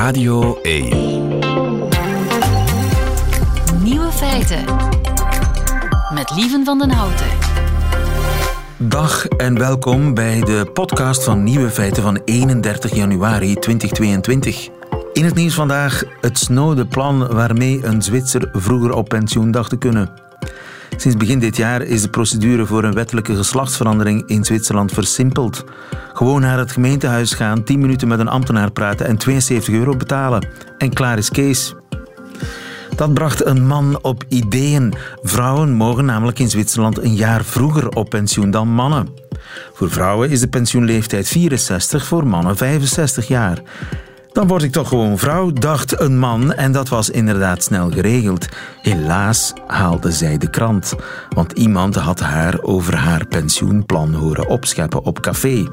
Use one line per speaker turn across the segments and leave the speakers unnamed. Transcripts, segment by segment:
Radio 1.
Nieuwe feiten. Met Lieven van den Houten.
Dag en welkom bij de podcast van Nieuwe Feiten van 31 januari 2022. In het nieuws vandaag het snode plan waarmee een Zwitser vroeger op pensioen dacht te kunnen. Sinds begin dit jaar is de procedure voor een wettelijke geslachtsverandering in Zwitserland versimpeld. Gewoon naar het gemeentehuis gaan, 10 minuten met een ambtenaar praten en 72 euro betalen. En klaar is Kees. Dat bracht een man op ideeën. Vrouwen mogen namelijk in Zwitserland een jaar vroeger op pensioen dan mannen. Voor vrouwen is de pensioenleeftijd 64, voor mannen 65 jaar. Dan word ik toch gewoon vrouw, dacht een man, en dat was inderdaad snel geregeld. Helaas haalde zij de krant, want iemand had haar over haar pensioenplan horen opscheppen op café.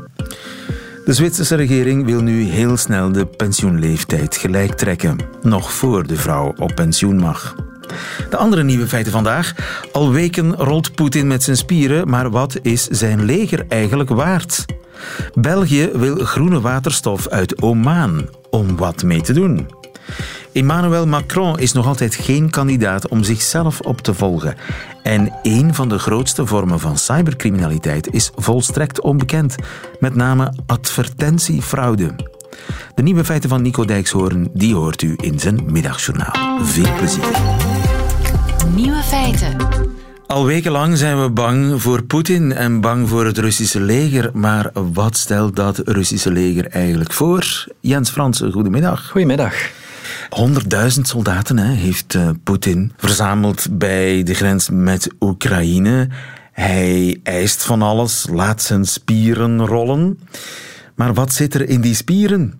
De Zwitserse regering wil nu heel snel de pensioenleeftijd gelijk trekken, nog voor de vrouw op pensioen mag. De andere nieuwe feiten vandaag. Al weken rolt Poetin met zijn spieren, maar wat is zijn leger eigenlijk waard? België wil groene waterstof uit Oman om wat mee te doen. Emmanuel Macron is nog altijd geen kandidaat om zichzelf op te volgen. En een van de grootste vormen van cybercriminaliteit is volstrekt onbekend, met name advertentiefraude. De nieuwe feiten van Nico Dijkshoorn, die hoort u in zijn middagjournaal. Veel plezier.
Nieuwe feiten.
Al wekenlang zijn we bang voor Poetin en bang voor het Russische leger. Maar wat stelt dat Russische leger eigenlijk voor? Jens Fransen, goedemiddag.
Goedemiddag.
100.000 soldaten hè, heeft uh, Poetin verzameld bij de grens met Oekraïne. Hij eist van alles, laat zijn spieren rollen. Maar wat zit er in die spieren?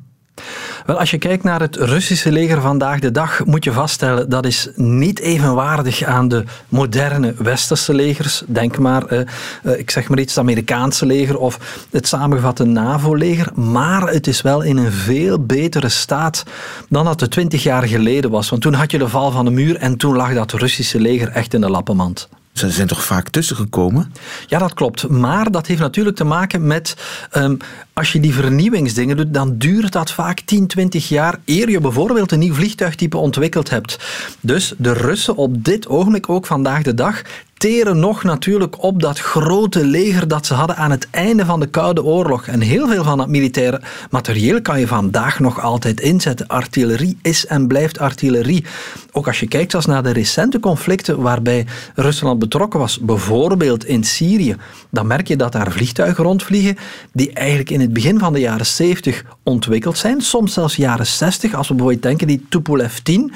Wel, als je kijkt naar het Russische leger vandaag de dag, moet je vaststellen dat is niet evenwaardig aan de moderne westerse legers. Denk maar, eh, ik zeg maar iets, het Amerikaanse leger of het samengevatte NAVO-leger. Maar het is wel in een veel betere staat dan dat het twintig jaar geleden was. Want toen had je de val van de muur en toen lag dat Russische leger echt in de lappenmand.
Ze zijn toch vaak tussengekomen?
Ja, dat klopt. Maar dat heeft natuurlijk te maken met. Um, als je die vernieuwingsdingen doet, dan duurt dat vaak 10, 20 jaar eer je bijvoorbeeld een nieuw vliegtuigtype ontwikkeld hebt. Dus de Russen op dit ogenblik, ook vandaag de dag, teren nog natuurlijk op dat grote leger dat ze hadden aan het einde van de Koude Oorlog. En heel veel van dat militaire materieel kan je vandaag nog altijd inzetten. Artillerie is en blijft artillerie. Ook als je kijkt zelfs naar de recente conflicten waarbij Rusland betrokken was, bijvoorbeeld in Syrië, dan merk je dat daar vliegtuigen rondvliegen die eigenlijk in het begin van de jaren 70 ontwikkeld zijn, soms zelfs jaren 60, als we bijvoorbeeld denken die Tupolev 10.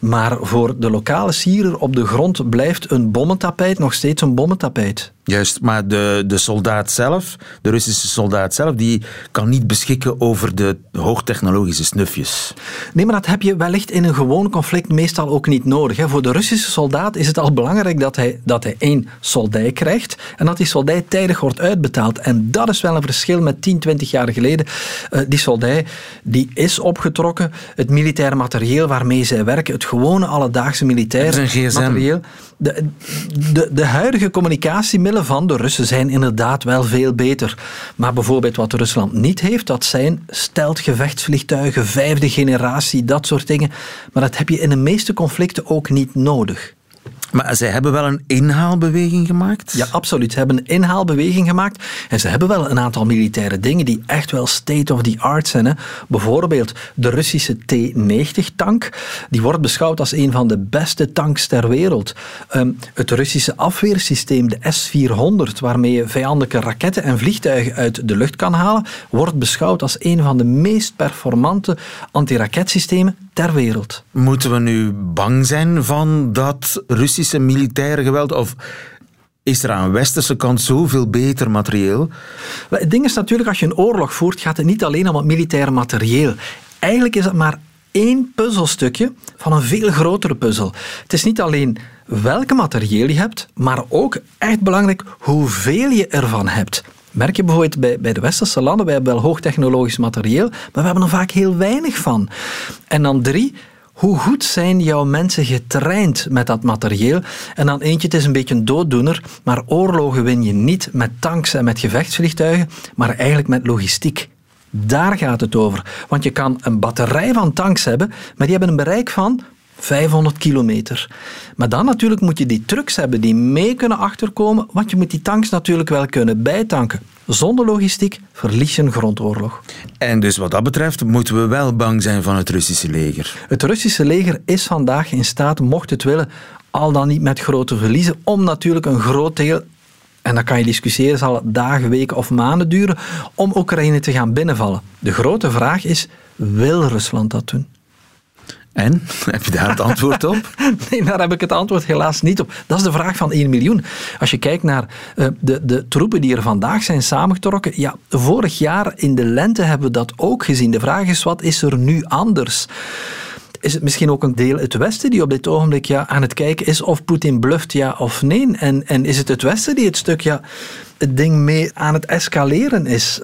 Maar voor de lokale Syrer op de grond blijft een bommentapijt nog steeds een bommentapijt.
Juist, maar de, de soldaat zelf, de Russische soldaat zelf, die kan niet beschikken over de hoogtechnologische snufjes.
Nee, maar dat heb je wellicht in een gewoon conflict meestal ook niet nodig. Hè. Voor de Russische soldaat is het al belangrijk dat hij, dat hij één soldij krijgt en dat die soldij tijdig wordt uitbetaald. En dat is wel een verschil met 10, 20 jaar geleden. Uh, die soldij die is opgetrokken. Het militaire materieel waarmee zij werken, het gewone alledaagse militaire materieel. De, de, de huidige communicatiemiddelen van de Russen zijn inderdaad wel veel beter. Maar bijvoorbeeld wat Rusland niet heeft, dat zijn steltgevechtsvliegtuigen, vijfde generatie, dat soort dingen. Maar dat heb je in de meeste conflicten ook niet nodig.
Maar zij hebben wel een inhaalbeweging gemaakt?
Ja, absoluut. Ze hebben een inhaalbeweging gemaakt. En ze hebben wel een aantal militaire dingen die echt wel state of the art zijn. Hè. Bijvoorbeeld de Russische T-90-tank. Die wordt beschouwd als een van de beste tanks ter wereld. Um, het Russische afweersysteem, de S-400, waarmee je vijandelijke raketten en vliegtuigen uit de lucht kan halen, wordt beschouwd als een van de meest performante antiraketsystemen ter wereld.
Moeten we nu bang zijn van dat Russische militaire geweld? Of is er aan de westerse kant zoveel beter materieel?
Het ding is natuurlijk, als je een oorlog voert, gaat het niet alleen om het militaire materieel. Eigenlijk is het maar één puzzelstukje van een veel grotere puzzel. Het is niet alleen welke materieel je hebt, maar ook echt belangrijk hoeveel je ervan hebt. Merk je bijvoorbeeld bij, bij de westerse landen, wij hebben wel hoogtechnologisch materieel, maar we hebben er vaak heel weinig van. En dan drie, hoe goed zijn jouw mensen getraind met dat materieel? En dan eentje, het is een beetje een dooddoener, maar oorlogen win je niet met tanks en met gevechtsvliegtuigen, maar eigenlijk met logistiek. Daar gaat het over. Want je kan een batterij van tanks hebben, maar die hebben een bereik van 500 kilometer. Maar dan natuurlijk moet je die trucks hebben die mee kunnen achterkomen, want je moet die tanks natuurlijk wel kunnen bijtanken. Zonder logistiek verlies je een grondoorlog.
En dus wat dat betreft moeten we wel bang zijn van het Russische leger.
Het Russische leger is vandaag in staat, mocht het willen, al dan niet met grote verliezen, om natuurlijk een groot deel en dan kan je discussiëren, zal het dagen, weken of maanden duren om Oekraïne te gaan binnenvallen. De grote vraag is, wil Rusland dat doen?
En? Heb je daar het antwoord op?
nee, daar heb ik het antwoord helaas niet op. Dat is de vraag van 1 miljoen. Als je kijkt naar uh, de, de troepen die er vandaag zijn samengetrokken, ja, vorig jaar in de lente hebben we dat ook gezien. De vraag is, wat is er nu anders? is het misschien ook een deel het Westen die op dit ogenblik ja, aan het kijken is of Poetin bluft ja of nee? En, en is het het Westen die het stuk ja, het ding mee aan het escaleren is?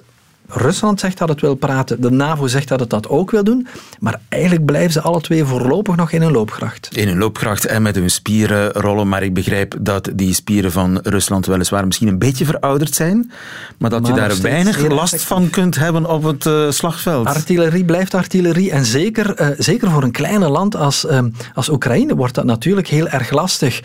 Rusland zegt dat het wil praten, de NAVO zegt dat het dat ook wil doen, maar eigenlijk blijven ze alle twee voorlopig nog in een loopgracht.
In een loopgracht en met hun spieren rollen, maar ik begrijp dat die spieren van Rusland weliswaar misschien een beetje verouderd zijn, maar dat je daar weinig last van kunt hebben op het uh, slagveld.
Artillerie blijft artillerie en zeker, uh, zeker voor een kleine land als, uh, als Oekraïne wordt dat natuurlijk heel erg lastig.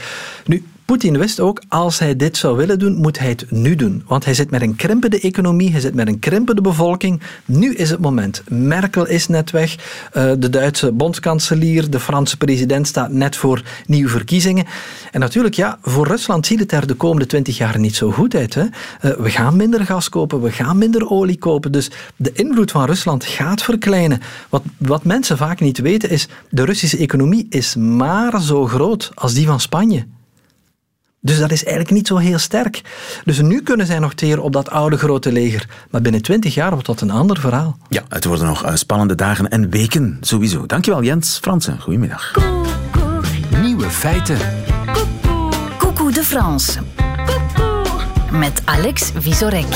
Nu, Poetin wist ook, als hij dit zou willen doen, moet hij het nu doen. Want hij zit met een krimpende economie, hij zit met een krimpende bevolking. Nu is het moment. Merkel is net weg, eh, de Duitse bondskanselier, de Franse president staat net voor nieuwe verkiezingen. En natuurlijk, ja, voor Rusland ziet het er de komende twintig jaar niet zo goed uit. Hè? Eh, we gaan minder gas kopen, we gaan minder olie kopen. Dus de invloed van Rusland gaat verkleinen. Wat, wat mensen vaak niet weten is, de Russische economie is maar zo groot als die van Spanje. Dus dat is eigenlijk niet zo heel sterk. Dus nu kunnen zij nog teren op dat oude grote leger. Maar binnen twintig jaar wordt dat een ander verhaal.
Ja, het worden nog eh, spannende dagen en weken sowieso. Dankjewel Jens Fransen. Goedemiddag.
Nieuwe feiten. Coucou de France. Met Alex Visorek.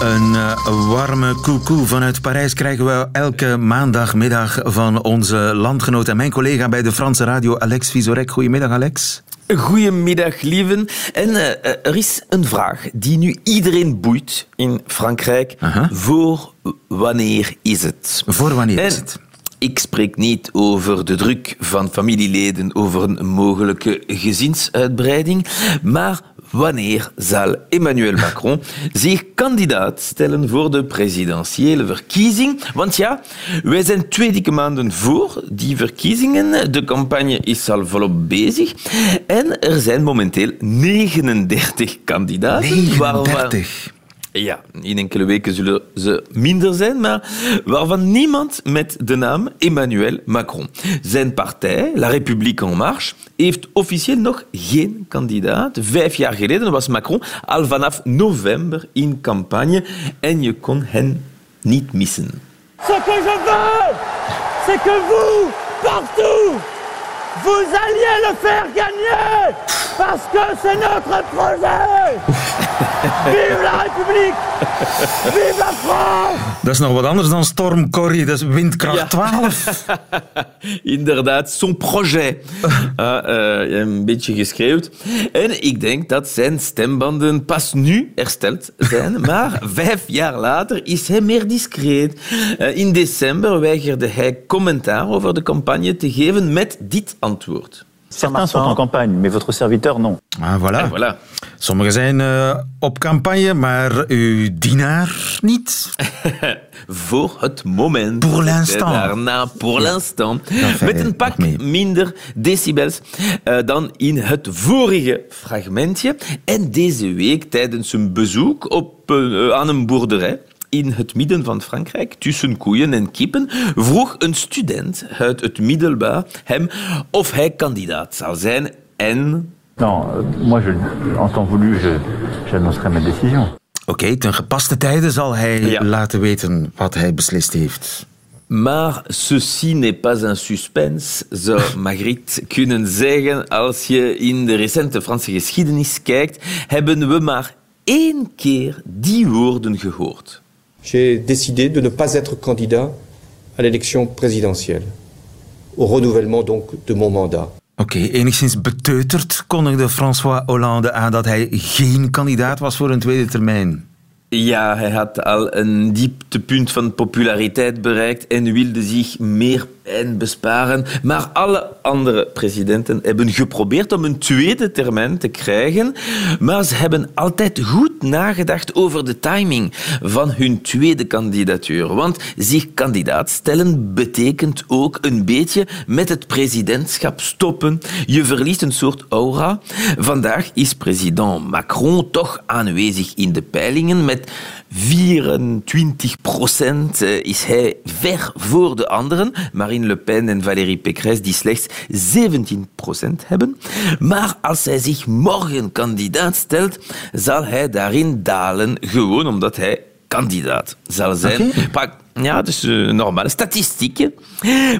Een uh, warme koekoe vanuit Parijs krijgen we elke maandagmiddag van onze landgenoot en mijn collega bij de Franse radio, Alex Visorek. Goedemiddag, Alex.
Goedemiddag, lieven. En uh, er is een vraag die nu iedereen boeit in Frankrijk. Voor wanneer is het?
Voor wanneer
En
is het?
Ik spreek niet over de druk van familieleden over een mogelijke gezinsuitbreiding, maar wanneer zal Emmanuel Macron zich kandidaat stellen voor de presidentiële verkiezing? Want ja, wij zijn twee dikke maanden voor die verkiezingen. De campagne is al volop bezig. En er zijn momenteel 39 kandidaten. waarvan-
39.
Ja, in enkele weken zullen ze minder zijn, maar waarvan niemand met de naam Emmanuel Macron. Zijn partij, La République En Marche, heeft officieel nog geen kandidaat. Vijf jaar geleden was Macron al vanaf november in campagne en je kon hen niet missen.
Ce que je veux, c'est que vous, partout, vous alliez le faire gagner, parce que c'est notre projet. Vive la République, vive la France.
Dat is nog wat anders dan Storm Corrie, dat is windkracht
Ja.
12.
Inderdaad, zo'n projet. Eh, een beetje geschreeuwd. En ik denk dat zijn stembanden pas nu hersteld zijn. Maar vijf jaar later is hij meer discreet. Eh, in december weigerde hij commentaar over de campagne te geven met dit antwoord.
Certains sont en campagne, mais votre serviteur non.
Ah, voilà.
En voilà.
Sommigen zijn eh, op campagne, maar uw dienaar niet.
Voor het moment.
Pour l'instant.
Daarna, pour l'instant.
fijn,
Met een pak minder decibels eh, dan in het vorige fragmentje. En deze week tijdens een bezoek op, eh, aan een boerderij in het midden van Frankrijk, tussen koeien en kippen, vroeg een student uit het middelbaar hem of hij kandidaat zou zijn en
Non, euh, moi, je, en temps voulu, je- j'annoncerai ma décision.
Oké, ten gepaste tijde zal hij
Ja.
laten weten wat hij beslist heeft.
Maar ceci n'est pas un suspense, zou Magritte kunnen zeggen. Als je in de recente Franse geschiedenis kijkt, hebben we maar één keer die woorden gehoord.
J'ai décidé de ne pas être candidat à l'élection présidentielle, au renouvellement donc de mon mandat.
Oké, enigszins beteuterd kondigde François Hollande aan dat hij geen kandidaat was voor een tweede termijn.
Ja, hij had al een dieptepunt van populariteit bereikt en wilde zich meer pijn besparen. Maar alle andere presidenten hebben geprobeerd om een tweede termijn te krijgen. Maar ze hebben altijd goed nagedacht over de timing van hun tweede kandidatuur. Want zich kandidaat stellen betekent ook een beetje met het presidentschap stoppen. Je verliest een soort aura. Vandaag is president Macron toch aanwezig in de peilingen met 24 procent eh, is hij ver voor de anderen. Marine Le Pen en Valérie Pécresse die slechts 17 procent hebben. Maar als hij zich morgen kandidaat stelt, zal hij daarin dalen. Gewoon omdat hij kandidaat zal zijn. Okay. Ja, dus uh, normale statistieken.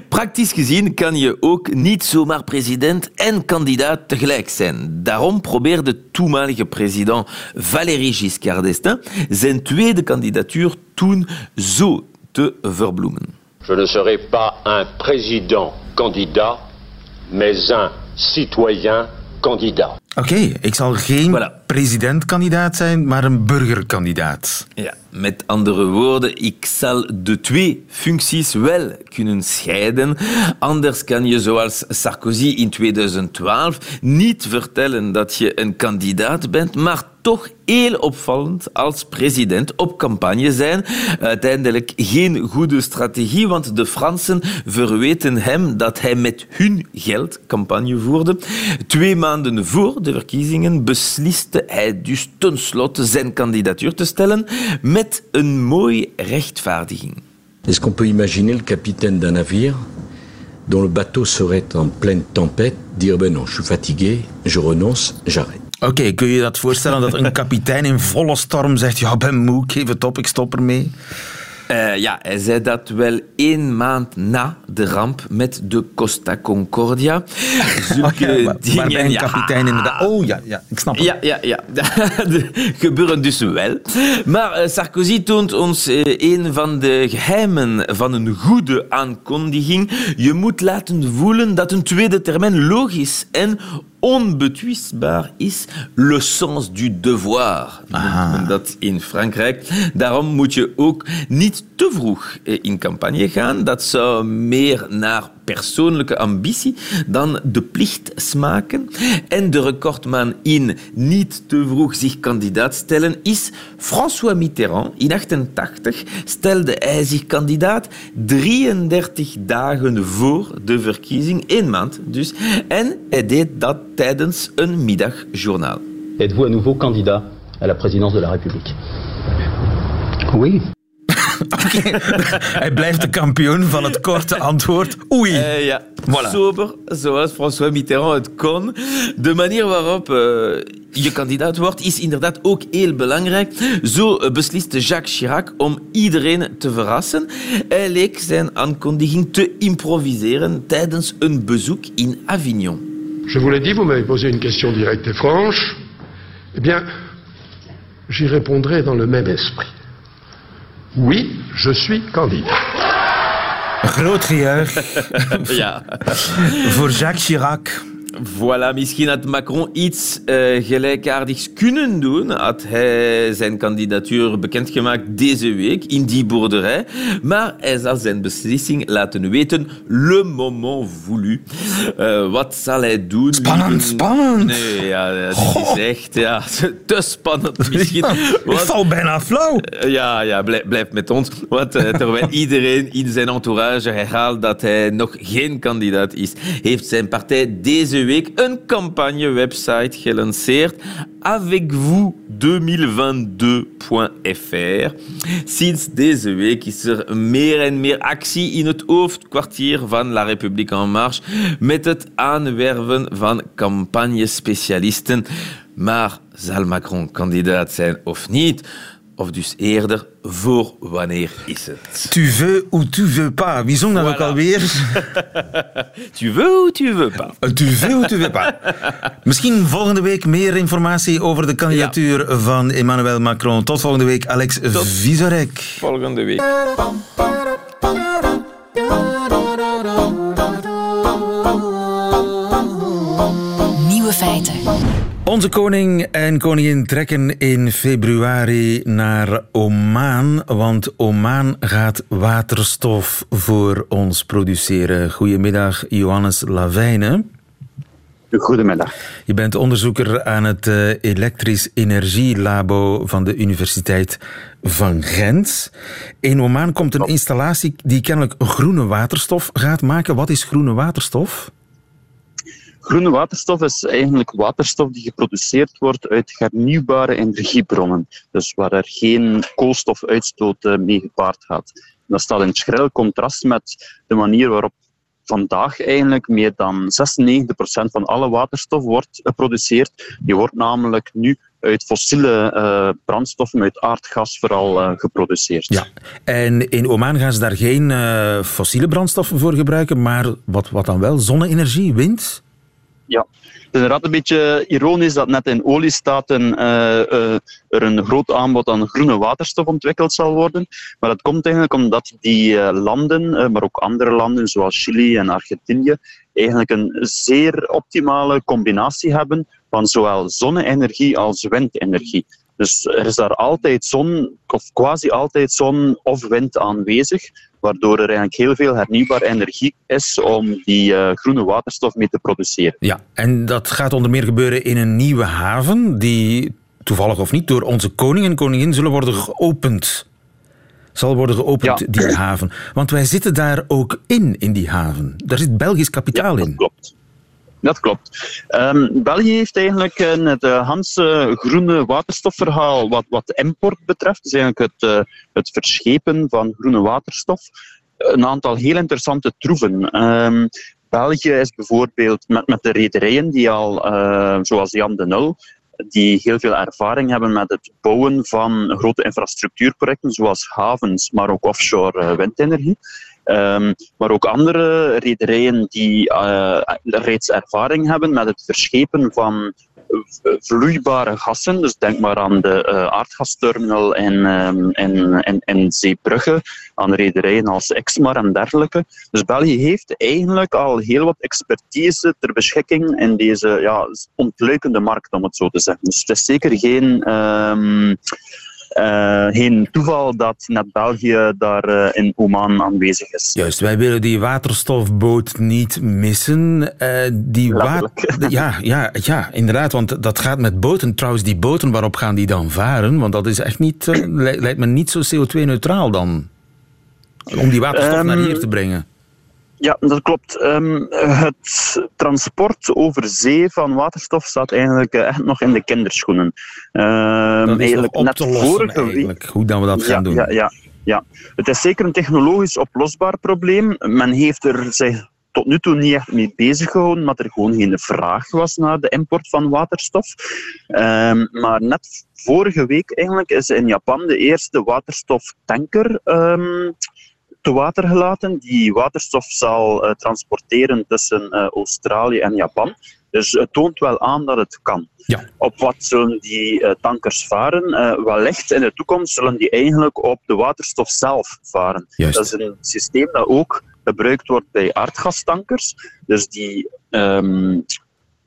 Praktisch gezien kan je ook niet zomaar president en kandidaat tegelijk zijn. Daarom probeerde toenmalige president Valéry Giscard d'Estaing zijn tweede kandidatuur toen zo te verbloemen.
Je ne serai pas un président candidat, mais un citoyen candidat.
Oké, okay, ik zal geen voilà. presidentkandidaat zijn, maar een burgerkandidaat.
Ja, met andere woorden, ik zal de twee functies wel kunnen scheiden. Anders kan je, zoals Sarkozy in 2012, niet vertellen dat je een kandidaat bent, maar toch heel opvallend als president op campagne zijn. Uiteindelijk geen goede strategie, want de Fransen verweten hem dat hij met hun geld campagne voerde. Twee maanden voor de verkiezingen besliste hij dus tenslotte zijn kandidatuur te stellen met een mooie rechtvaardiging.
Est-ce qu'on peut imaginer le capitaine d'un navire dont le bateau serait en pleine tempête dire ben non, je suis fatigué, je renonce, j'arrête.
Oké, okay, kun je dat voorstellen dat een kapitein in volle storm zegt ja, ben moe, ik geef het op, ik stop ermee?
Uh, ja, hij zei dat wel één maand na de ramp met de Costa Concordia.
Zulke oh ja, dingen... Kapitein ja. inderdaad... Oh ja, ja, ik snap het.
Ja, ja, ja. gebeuren dus wel. Maar uh, Sarkozy toont ons uh, een van de geheimen van een goede aankondiging. Je moet laten voelen dat een tweede termijn logisch en onbetwistbaar is le sens du devoir. Ah. Dat in Frankrijk. Daarom moet je ook niet te vroeg eh, in campagne gaan. Dat zou meer naar persoonlijke ambitie dan de plicht smaken. En de recordman in niet te vroeg zich kandidaat stellen is François Mitterrand. In 88 stelde hij zich kandidaat 33 dagen voor de verkiezing, één maand dus. En hij deed dat tijdens een middagjournaal.
Êtes-vous à nouveau candidat à la présidence de la République Oui.
Okay. Hij blijft de kampioen van het korte antwoord. Oei.
Uh, ja, voilà. sober, zoals François Mitterrand het kon. De manier waarop uh, je kandidaat wordt, is inderdaad ook heel belangrijk. Zo besliste Jacques Chirac om iedereen te verrassen. Hij leek zijn aankondiging te improviseren tijdens een bezoek in Avignon.
Je vous l'ai dit, vous m'avez posé une question directe et franche. Eh bien, j'y répondrai dans le même esprit. Oui, je suis candidat.
Groot ja. voor Jacques Chirac.
Voilà, misschien had Macron iets uh, gelijkaardigs kunnen doen. Had hij zijn kandidatuur bekendgemaakt deze week in die boerderij. Maar hij zal zijn beslissing laten weten. Le moment voulu. Uh, wat zal hij doen?
Spannend, spannend.
Nee, ja, dat is echt ja, te spannend misschien. Ja,
ik val bijna flauw.
Uh, ja, ja blijf, blijf, met ons. Want terwijl iedereen in zijn entourage herhaalt dat hij nog geen kandidaat is, heeft zijn partij deze week een campagne-website gelanceerd avecvous2022.fr. Sinds deze week is er meer en meer actie in het hoofdkwartier van La République En Marche met het aanwerven van campagnespecialisten. Maar zal Macron kandidaat zijn of niet? Of dus eerder, voor wanneer is het?
Tu veux ou tu veux pas. Wie zong dat voilà. ook alweer?
tu veux ou tu veux pas.
Euh, tu veux ou tu veux pas. Misschien volgende week meer informatie over de kandidatuur ja. van Emmanuel Macron. Tot volgende week, Alex Tot Vizorek.
Volgende week.
Onze koning en koningin trekken in februari naar Oman, want Oman gaat waterstof voor ons produceren. Goedemiddag, Johannes Lavijne.
Goedemiddag.
Je bent onderzoeker aan het uh, Elektrisch Energielabo van de Universiteit van Gent. In Oman komt een installatie die kennelijk groene waterstof gaat maken. Wat is groene waterstof?
Groene waterstof is eigenlijk waterstof die geproduceerd wordt uit hernieuwbare energiebronnen. Dus waar er geen koolstofuitstoot eh, mee gepaard gaat. Dat staat in schril contrast met de manier waarop vandaag eigenlijk meer dan 96% van alle waterstof wordt geproduceerd. Die wordt namelijk nu uit fossiele uh, brandstoffen, uit aardgas vooral uh, geproduceerd.
Ja, en in Oman gaan ze daar geen uh, fossiele brandstoffen voor gebruiken, maar wat, wat dan wel? Zonne-energie, wind?
Ja, het is inderdaad een beetje ironisch dat net in oliestaten uh, uh, er een groot aanbod aan groene waterstof ontwikkeld zal worden. Maar dat komt eigenlijk omdat die uh, landen, maar ook andere landen zoals Chili en Argentinië, eigenlijk een zeer optimale combinatie hebben van zowel zonne-energie als windenergie. Dus er is daar altijd zon, of quasi altijd zon of wind aanwezig, waardoor er eigenlijk heel veel hernieuwbare energie is om die uh, groene waterstof mee te produceren.
Ja, en dat gaat onder meer gebeuren in een nieuwe haven, die toevallig of niet door onze koning en koningin zullen worden geopend. Zal worden geopend,
Ja.
die haven. Want wij zitten daar ook in, in die haven. Daar zit Belgisch kapitaal in.
Klopt. Dat klopt. Ehm, België heeft eigenlijk in het uh, Hanse groene waterstofverhaal, wat, wat import betreft, dus eigenlijk het, uh, het verschepen van groene waterstof, een aantal heel interessante troeven. Ehm, België is bijvoorbeeld met, met de rederijen die al, zoals Jan de Nul, die heel veel ervaring hebben met het bouwen van grote infrastructuurprojecten, zoals havens, maar ook offshore windenergie. Um, maar ook andere rederijen die uh, reeds ervaring hebben met het verschepen van vloeibare gassen. Dus denk maar aan de uh, aardgasterminal in, um, in, in, Zeebrugge, aan rederijen als Exmar en dergelijke. Dus België heeft eigenlijk al heel wat expertise ter beschikking in deze ja, ontluikende markt, om het zo te zeggen. Dus het is zeker geen... Um, uh, geen toeval dat net België daar uh, in Oman aanwezig is.
Juist, wij willen die waterstofboot niet missen. Uh, die ja, ja, ja, inderdaad, want dat gaat met boten. Trouwens, die boten, waarop gaan die dan varen? Want dat is echt niet, lijkt me niet zo CO2-neutraal dan. Om die waterstof um, naar hier te brengen.
Ja, dat klopt. Um, het transport over zee van waterstof staat eigenlijk uh, echt nog in de kinderschoenen. Um,
is
eigenlijk
op
net
te lossen,
vorige
eigenlijk,
week.
hoe dan we dat gaan
ja,
doen.
Ja, ja, ja, het is zeker een technologisch oplosbaar probleem. Men heeft er zich tot nu toe niet echt mee bezig gehouden, omdat er gewoon geen vraag was naar de import van waterstof. Um, maar net vorige week eigenlijk is in Japan de eerste waterstoftanker te water gelaten, die waterstof zal uh, transporteren tussen uh, Australië en Japan. Dus het toont wel aan dat het kan.
Ja.
Op wat zullen die uh, tankers varen? wellicht in de toekomst zullen die eigenlijk op de waterstof zelf varen.
Juist.
Dat is een systeem dat ook gebruikt wordt bij aardgastankers. Dus die, um,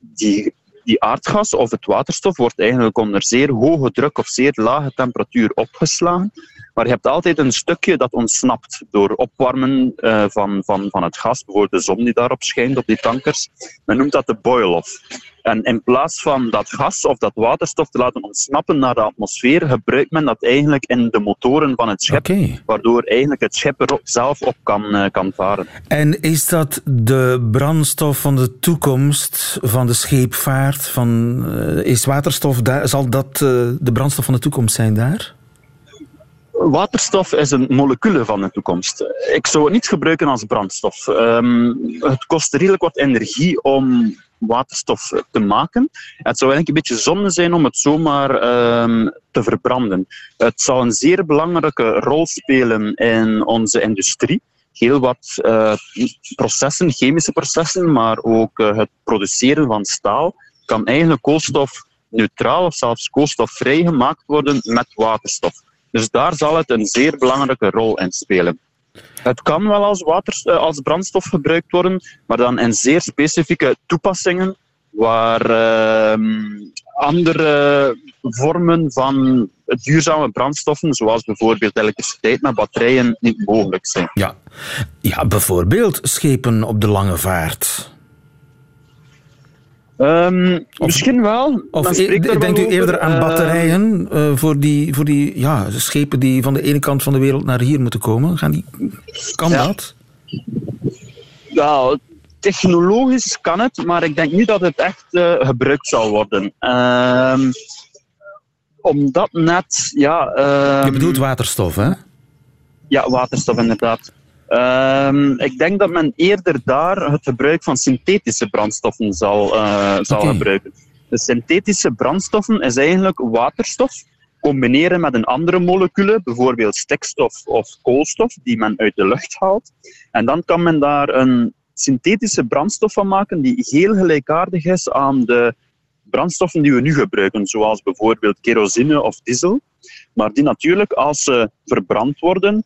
die, die aardgas of het waterstof wordt eigenlijk onder zeer hoge druk of zeer lage temperatuur opgeslagen. Maar je hebt altijd een stukje dat ontsnapt door opwarmen uh, van, van, van het gas, bijvoorbeeld de zon die daarop schijnt op die tankers. Men noemt dat de boil-off. En in plaats van dat gas of dat waterstof te laten ontsnappen naar de atmosfeer, gebruikt men dat eigenlijk in de motoren van het schip,
okay.
waardoor eigenlijk het schip er zelf op kan, uh, kan varen.
En is dat de brandstof van de toekomst, van de scheepvaart? Van, uh, is waterstof, daar, zal dat de brandstof van de toekomst zijn daar?
Waterstof is een molecule van de toekomst. Ik zou het niet gebruiken als brandstof. Um, het kost redelijk wat energie om waterstof te maken. Het zou eigenlijk een beetje zonde zijn om het zomaar um, te verbranden. Het zal een zeer belangrijke rol spelen in onze industrie. Heel wat uh, processen, chemische processen, maar ook uh, het produceren van staal kan eigenlijk koolstofneutraal of zelfs koolstofvrij gemaakt worden met waterstof. Dus daar zal het een zeer belangrijke rol in spelen. Het kan wel als, water, als brandstof gebruikt worden, maar dan in zeer specifieke toepassingen waar uh, andere vormen van duurzame brandstoffen, zoals bijvoorbeeld elektriciteit met batterijen, niet mogelijk zijn.
Ja, ja bijvoorbeeld schepen op de lange vaart.
Um, misschien wel.
Of e denkt u eerder aan batterijen uh, voor, die, voor die ja, schepen die van de ene kant van de wereld naar hier moeten komen? Gaan die, kan ja. dat?
Nou, technologisch kan het, maar ik denk niet dat het echt uh, gebruikt zal worden. Uh, omdat net, ja... Uh,
Je bedoelt waterstof, hè?
Ja, waterstof inderdaad. Um, ik denk dat men eerder daar het gebruik van synthetische brandstoffen zal, uh, zal okay. gebruiken. De synthetische brandstoffen is eigenlijk waterstof combineren met een andere moleculen, bijvoorbeeld stikstof of koolstof, die men uit de lucht haalt. En dan kan men daar een synthetische brandstof van maken die heel gelijkaardig is aan de brandstoffen die we nu gebruiken, zoals bijvoorbeeld kerosine of diesel, maar die natuurlijk als ze verbrand worden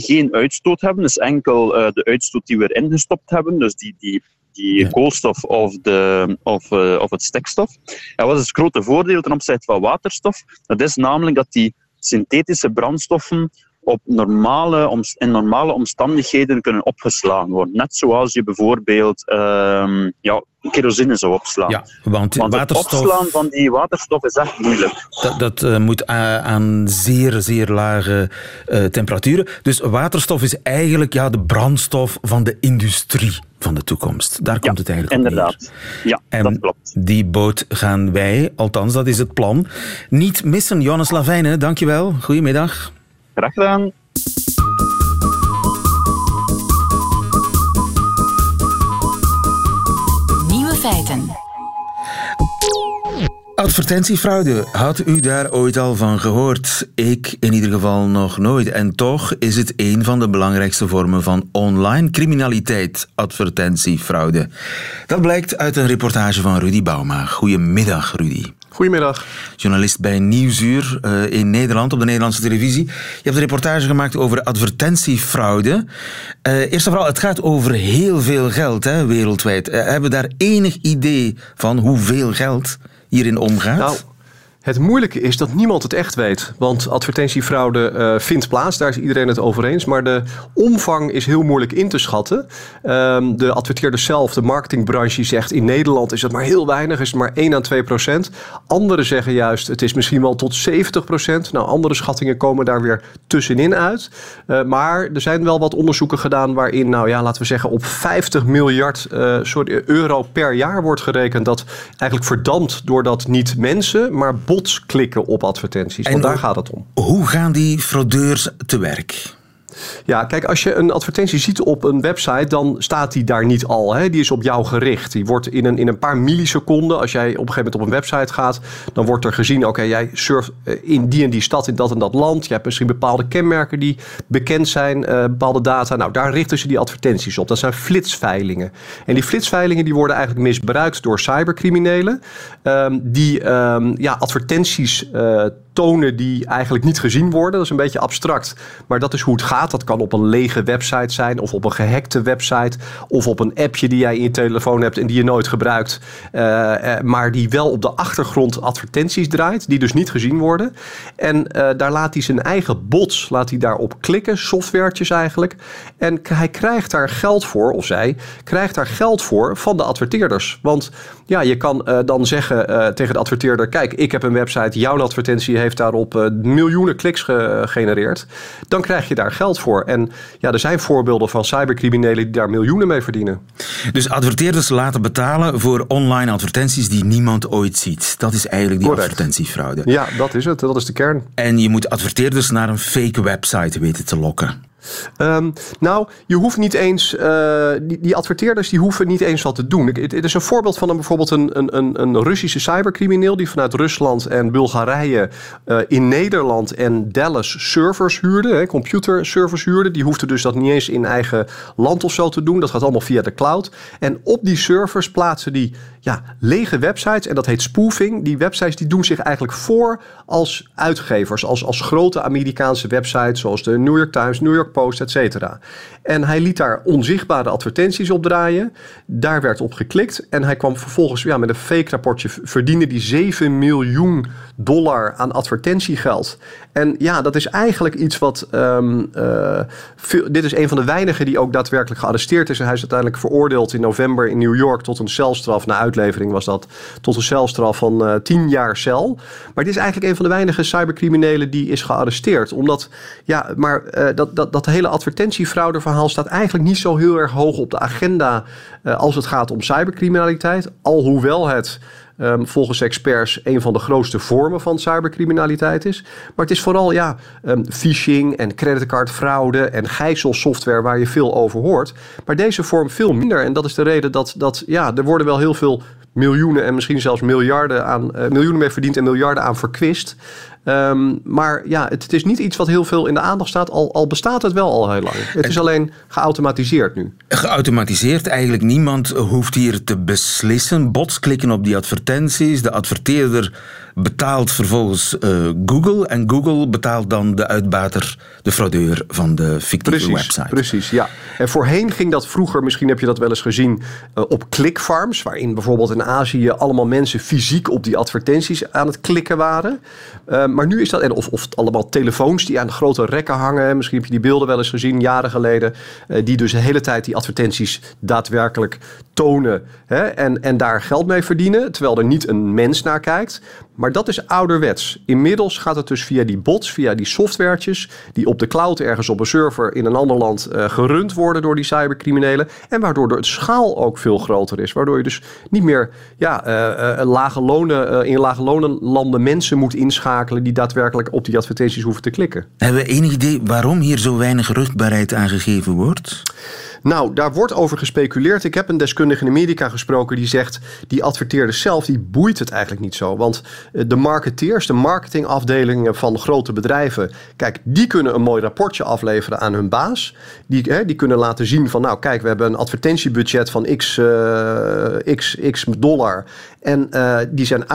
geen uitstoot hebben, dus enkel uh, de uitstoot die we erin gestopt hebben, dus die, die, die ja. koolstof of, de, of, uh, of het stikstof. En wat is het grote voordeel ten opzichte van waterstof? Dat is namelijk dat die synthetische brandstoffen op normale, in normale omstandigheden kunnen opgeslagen worden. Net zoals je bijvoorbeeld uh, ja, kerosine zou opslaan.
Ja, want, want waterstof...
het opslaan van die waterstof is echt moeilijk.
Dat, dat uh, moet aan zeer, zeer lage uh, temperaturen. Dus waterstof is eigenlijk ja, de brandstof van de industrie van de toekomst. Daar komt
ja,
het eigenlijk
inderdaad.
op neer.
Ja, dat klopt.
Die boot gaan wij, althans dat is het plan, niet missen. Jonas Lavijnen, dankjewel. Goedemiddag.
Graag gedaan.
Nieuwe feiten.
Advertentiefraude, had u daar ooit al van gehoord? Ik in ieder geval nog nooit. En toch is het een van de belangrijkste vormen van online criminaliteit, advertentiefraude. Dat blijkt uit een reportage van Rudy Bauma. Goedemiddag, Rudy.
Goedemiddag.
Journalist bij Nieuwsuur uh, in Nederland, op de Nederlandse televisie. Je hebt een reportage gemaakt over advertentiefraude. Uh, eerst en vooral, het gaat over heel veel geld hè, wereldwijd. Uh, hebben we daar enig idee van hoeveel geld hierin omgaat?
Nou. Het moeilijke is dat niemand het echt weet. Want advertentiefraude uh, vindt plaats, daar is iedereen het over eens. Maar de omvang is heel moeilijk in te schatten. Um, de adverteerder zelf, de marketingbranche, zegt in Nederland is het maar heel weinig, is het maar 1 à 2 procent. Anderen zeggen juist het is misschien wel tot 70 procent. Nou, andere schattingen komen daar weer tussenin uit. Uh, maar er zijn wel wat onderzoeken gedaan waarin, nou ja, laten we zeggen, op 50 miljard sorry, euro per jaar wordt gerekend. Dat eigenlijk verdampt doordat niet mensen, maar klikken op advertenties. En want daar gaat het om.
Hoe gaan die fraudeurs te werk?
Ja, kijk, als je een advertentie ziet op een website, dan staat die daar niet al. Hè? Die is op jou gericht. Die wordt in een, in een paar milliseconden, als jij op een gegeven moment op een website gaat, dan wordt er gezien, oké, jij surft in die en die stad, in dat en dat land. Je hebt misschien bepaalde kenmerken die bekend zijn, uh, bepaalde data. Nou, daar richten ze die advertenties op. Dat zijn flitsveilingen. En die flitsveilingen die worden eigenlijk misbruikt door cybercriminelen. Um, die um, ja, advertenties uh, die eigenlijk niet gezien worden. Dat is een beetje abstract, maar dat is hoe het gaat. Dat kan op een lege website zijn of op een gehackte website of op een appje die jij in je telefoon hebt en die je nooit gebruikt, uh, uh, maar die wel op de achtergrond advertenties draait, die dus niet gezien worden. En uh, daar laat hij zijn eigen bots, laat hij daarop klikken, softwaretjes eigenlijk. En hij krijgt daar geld voor, of zij krijgt daar geld voor van de adverteerders. Want ja, je kan dan zeggen tegen de adverteerder, kijk, ik heb een website, jouw advertentie heeft heeft daarop uh, miljoenen kliks gegenereerd, dan krijg je daar geld voor. En ja, er zijn voorbeelden van cybercriminelen die daar miljoenen mee verdienen.
Dus adverteerders laten betalen voor online advertenties die niemand ooit ziet. Dat is eigenlijk die
Correct.
advertentiefraude.
Ja, dat is het. Dat is de kern.
En je moet adverteerders naar een fake website weten te lokken.
Um, nou, je hoeft niet eens, uh, die, die, adverteerders die hoeven niet eens wat te doen. Het, is een voorbeeld van een, bijvoorbeeld een, een, een Russische cybercrimineel die vanuit Rusland en Bulgarije uh, in Nederland en Dallas servers huurde, hè, computerservers huurde. Die hoefde dus dat niet eens in eigen land of zo te doen. Dat gaat allemaal via de cloud. En op die servers plaatsen die ja, lege websites en dat heet spoofing. Die websites die doen zich eigenlijk voor als uitgevers, als, als grote Amerikaanse websites zoals de New York Times, New York Post, et cetera. En hij liet daar onzichtbare advertenties op draaien. Daar werd op geklikt. En hij kwam vervolgens ja, met een fake rapportje. Verdiende die 7 miljoen dollar aan advertentiegeld. En ja, dat is eigenlijk iets wat. ehm, eh, dit is een van de weinigen die ook daadwerkelijk gearresteerd is. En hij is uiteindelijk veroordeeld in november in New York tot een celstraf. Na uitlevering was dat. Tot een celstraf van eh 10 jaar cel. Maar dit is eigenlijk een van de weinige cybercriminelen die is gearresteerd. Omdat, ja, maar eh, dat, dat, dat hele advertentiefraudeverhaal staat eigenlijk niet zo heel erg hoog op de agenda. als het gaat om cybercriminaliteit. Alhoewel het. Ehm, volgens experts een van de grootste vormen van cybercriminaliteit is. Maar het is vooral ja, ehm, phishing en creditcardfraude en gijzelsoftware waar je veel over hoort. Maar deze vorm veel minder. En dat is de reden dat, dat ja, er worden wel heel veel miljoenen en misschien zelfs miljarden aan eh, miljoenen mee verdiend en miljarden aan verkwist. Ehm, maar ja, het, het is niet iets wat heel veel in de aandacht staat, al, al bestaat het wel al heel lang. Het is alleen geautomatiseerd nu.
Geautomatiseerd, eigenlijk niemand hoeft hier te beslissen. Bots klikken op die advertenties, de adverteerder betaalt vervolgens eh, Google en Google betaalt dan de uitbater, de fraudeur van de fictieve
Precies,
website.
precies, ja. En voorheen ging dat vroeger, misschien heb je dat wel eens gezien, eh, op clickfarms, waarin bijvoorbeeld in Azië allemaal mensen fysiek op die advertenties aan het klikken waren. Eh, maar nu is dat, en of, of allemaal telefoons die aan de grote rekken hangen, misschien heb je die beelden wel eens gezien, jaren geleden, eh, die dus de hele tijd die advertenties daadwerkelijk tonen hè, en, en daar geld mee verdienen, terwijl er niet een mens naar kijkt. Maar dat is ouderwets. Inmiddels gaat het dus via die bots, via die softwaretjes, die op de cloud ergens op een server in een ander land eh, gerund worden door die cybercriminelen. En waardoor de schaal ook veel groter is. Waardoor je dus niet meer ja, eh, eh, lage lonen, in lage lonenlanden mensen moet inschakelen die daadwerkelijk op die advertenties hoeven te klikken.
Hebben we enig idee waarom hier zo weinig rugbaarheid aangegeven wordt?
Nou, daar wordt over gespeculeerd. Ik heb een deskundige in Amerika gesproken die zegt... die adverteerders zelf, die boeit het eigenlijk niet zo. Want eh, de marketeers, de marketingafdelingen van grote bedrijven... kijk, die kunnen een mooi rapportje afleveren aan hun baas. Die, hè, die kunnen laten zien van... nou, kijk, we hebben een advertentiebudget van x, eh, x, x dollar... En eh, die zijn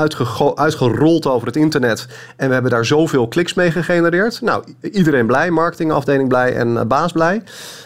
uitgerold over het internet. En we hebben daar zoveel kliks mee gegenereerd. Nou, iedereen blij, marketingafdeling blij en baas blij.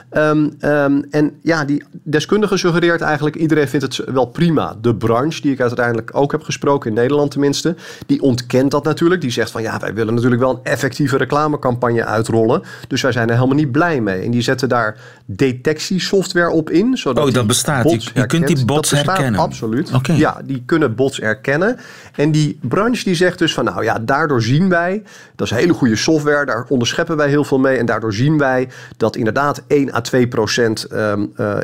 Ehm, en ja, die deskundige suggereert eigenlijk... iedereen vindt het wel prima. De branche, die ik uiteindelijk ook heb gesproken... in Nederland tenminste, die ontkent dat natuurlijk. Die zegt van ja, wij willen natuurlijk wel een effectieve reclamecampagne uitrollen. Dus wij zijn er helemaal niet blij mee. En die zetten daar detectiesoftware op in. Zodat
Oh, dat bestaat. Je- kunt die bots herkennen.
Absoluut. Ja, die kunnen bots herkennen. En die branche die zegt dus van nou ja, daardoor zien wij, dat is hele goede software, daar onderscheppen wij heel veel mee. En daardoor zien wij dat inderdaad 1 à 2 procent eh,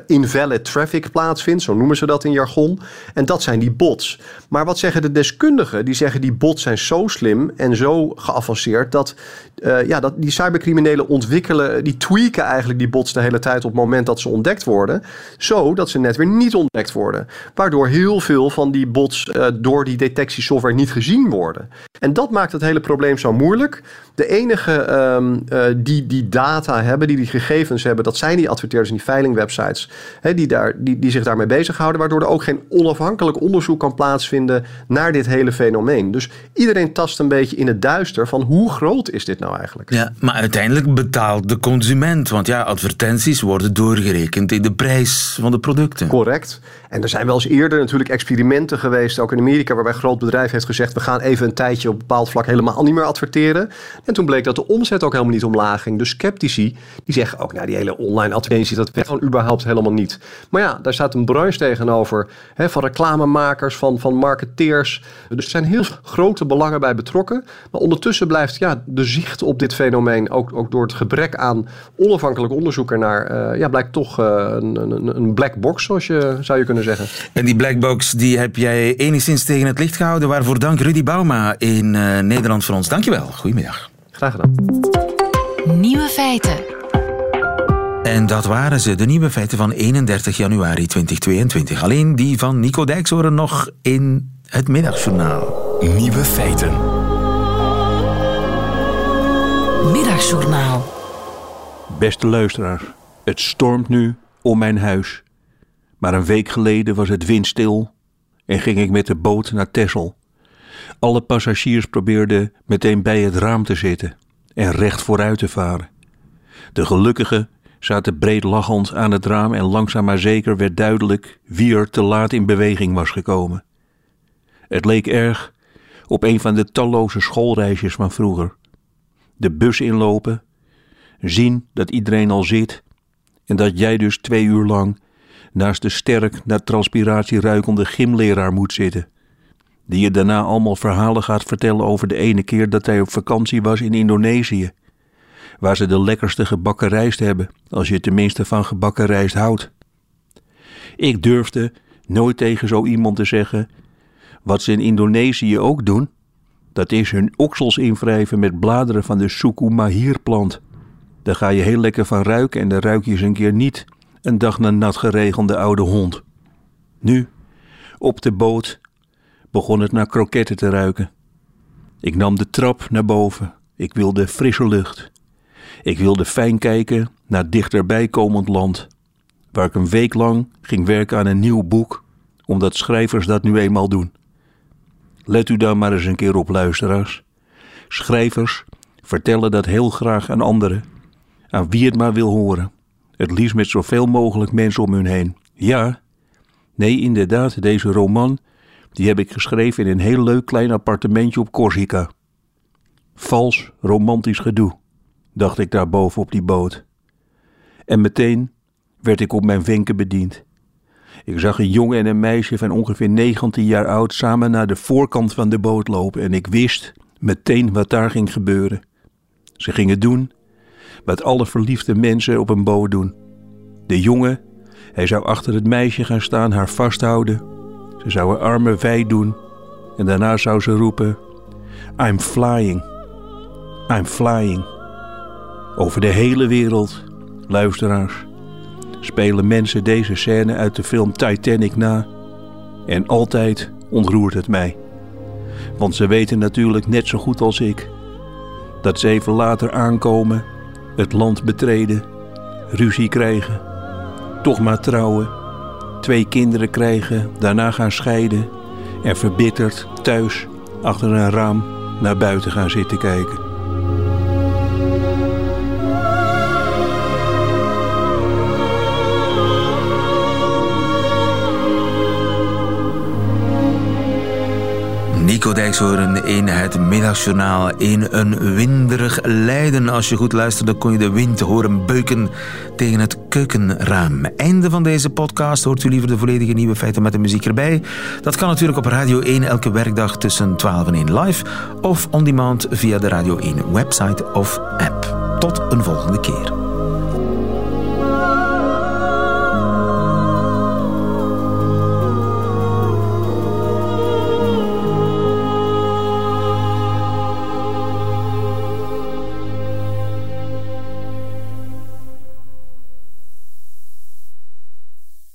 invalid traffic plaatsvindt, zo noemen ze dat in jargon. En dat zijn die bots. Maar wat zeggen de deskundigen? Die zeggen die bots zijn zo slim en zo geavanceerd dat, eh, ja, dat die cybercriminelen ontwikkelen, die tweaken eigenlijk die bots de hele tijd op het moment dat ze ontdekt worden, zodat ze net weer niet ontdekt worden. Waardoor heel veel van die bots eh, door die detectiesoftware niet gezien worden. En dat maakt het hele probleem zo moeilijk. De enige ehm, eh, die die data hebben, die die gegevens hebben, dat zijn die adverteerders en die veilingwebsites, hè, die, daar, die, die zich daarmee bezighouden, waardoor er ook geen onafhankelijk onderzoek kan plaatsvinden naar dit hele fenomeen. Dus iedereen tast een beetje in het duister van hoe groot is dit nou eigenlijk?
Ja, maar uiteindelijk betaalt de consument. Want ja, advertenties worden doorgerekend in de prijs van de producten.
Correct. En er zijn wel eens eerder natuurlijk experimenten geweest, ook in Amerika, waarbij groot bedrijf heeft gezegd: we gaan even een tijdje op bepaald vlak helemaal niet meer adverteren. En toen bleek dat de omzet ook helemaal niet omlaag ging. Dus sceptici, die zeggen ook, nou die hele online advertentie, dat werkt gewoon überhaupt helemaal niet. Maar ja, daar staat een branche tegenover, hè, van reclamemakers, van, van marketeers. Dus er zijn heel grote belangen bij betrokken. Maar ondertussen blijft ja, de zicht op dit fenomeen, ook, ook door het gebrek aan onafhankelijk onderzoek ernaar, eh, ja, blijkt toch eh, een, een, een black box, zoals je zou je kunnen zeggen.
En die blackbox die heb jij enigszins tegen het licht gehouden. Waarvoor dank Rudy Bauma in eh, Nederland voor ons. Dankjewel. Goedemiddag.
Graag gedaan.
Nieuwe feiten.
En dat waren ze, de nieuwe feiten van 31 januari 2022. Alleen die van Nico Dijkshoorn nog in het middagjournaal.
Nieuwe feiten.
Middagjournaal.
Beste luisteraars, het stormt nu om mijn huis. Maar een week geleden was het windstil en ging ik met de boot naar Texel. Alle passagiers probeerden meteen bij het raam te zitten en recht vooruit te varen. De gelukkigen zaten breed lachend aan het raam en langzaam maar zeker werd duidelijk wie er te laat in beweging was gekomen. Het leek erg op een van de talloze schoolreisjes van vroeger. De bus inlopen, zien dat iedereen al zit en dat jij dus twee uur lang naast de sterk naar transpiratie ruikende gymleraar moet zitten, die je daarna allemaal verhalen gaat vertellen over de ene keer dat hij op vakantie was in Indonesië, waar ze de lekkerste gebakken rijst hebben, als je tenminste van gebakken rijst houdt. Ik durfde nooit tegen zo iemand te zeggen wat ze in Indonesië ook doen, dat is hun oksels invrijven met bladeren van de sukumahir-plant. Daar ga je heel lekker van ruiken en dan ruik je eens een keer niet een dag na nat geregelde oude hond. Nu, op de boot, begon het naar kroketten te ruiken. Ik nam de trap naar boven. Ik wilde frisse lucht. Ik wilde fijn kijken naar dichterbij komend land, waar ik een week lang ging werken aan een nieuw boek, omdat schrijvers dat nu eenmaal doen. Let u daar maar eens een keer op, luisteraars. Schrijvers vertellen dat heel graag aan anderen, aan wie het maar wil horen. Het liefst met zoveel mogelijk mensen om hun heen. Ja, nee, inderdaad, deze roman, die heb ik geschreven in een heel leuk klein appartementje op Corsica. Vals, romantisch gedoe, dacht ik daar boven op die boot. En meteen werd ik op mijn wenken bediend. Ik zag een jongen en een meisje van ongeveer 19 jaar oud samen naar de voorkant van de boot lopen en ik wist meteen wat daar ging gebeuren. Ze gingen doen wat alle verliefde mensen op een boot doen. De jongen, hij zou achter het meisje gaan staan, haar vasthouden. Ze zou haar armen wijd doen en daarna zou ze roepen: I'm flying, I'm flying. Over de hele wereld, luisteraars spelen mensen deze scène uit de film Titanic na. En altijd ontroert het mij. Want ze weten natuurlijk net zo goed als ik dat ze even later aankomen, het land betreden, ruzie krijgen, toch maar trouwen, twee kinderen krijgen, daarna gaan scheiden en verbitterd thuis achter een raam naar buiten gaan zitten kijken.
In het middagjournaal in een winderig Leiden. Als je goed luisterde kon je de wind horen beuken tegen het keukenraam. Einde van deze podcast. Hoort u liever de volledige nieuwe feiten met de muziek erbij? Dat kan natuurlijk op Radio 1 elke werkdag tussen 12 en 1 live of on demand via de Radio 1 website of app. Tot een volgende keer.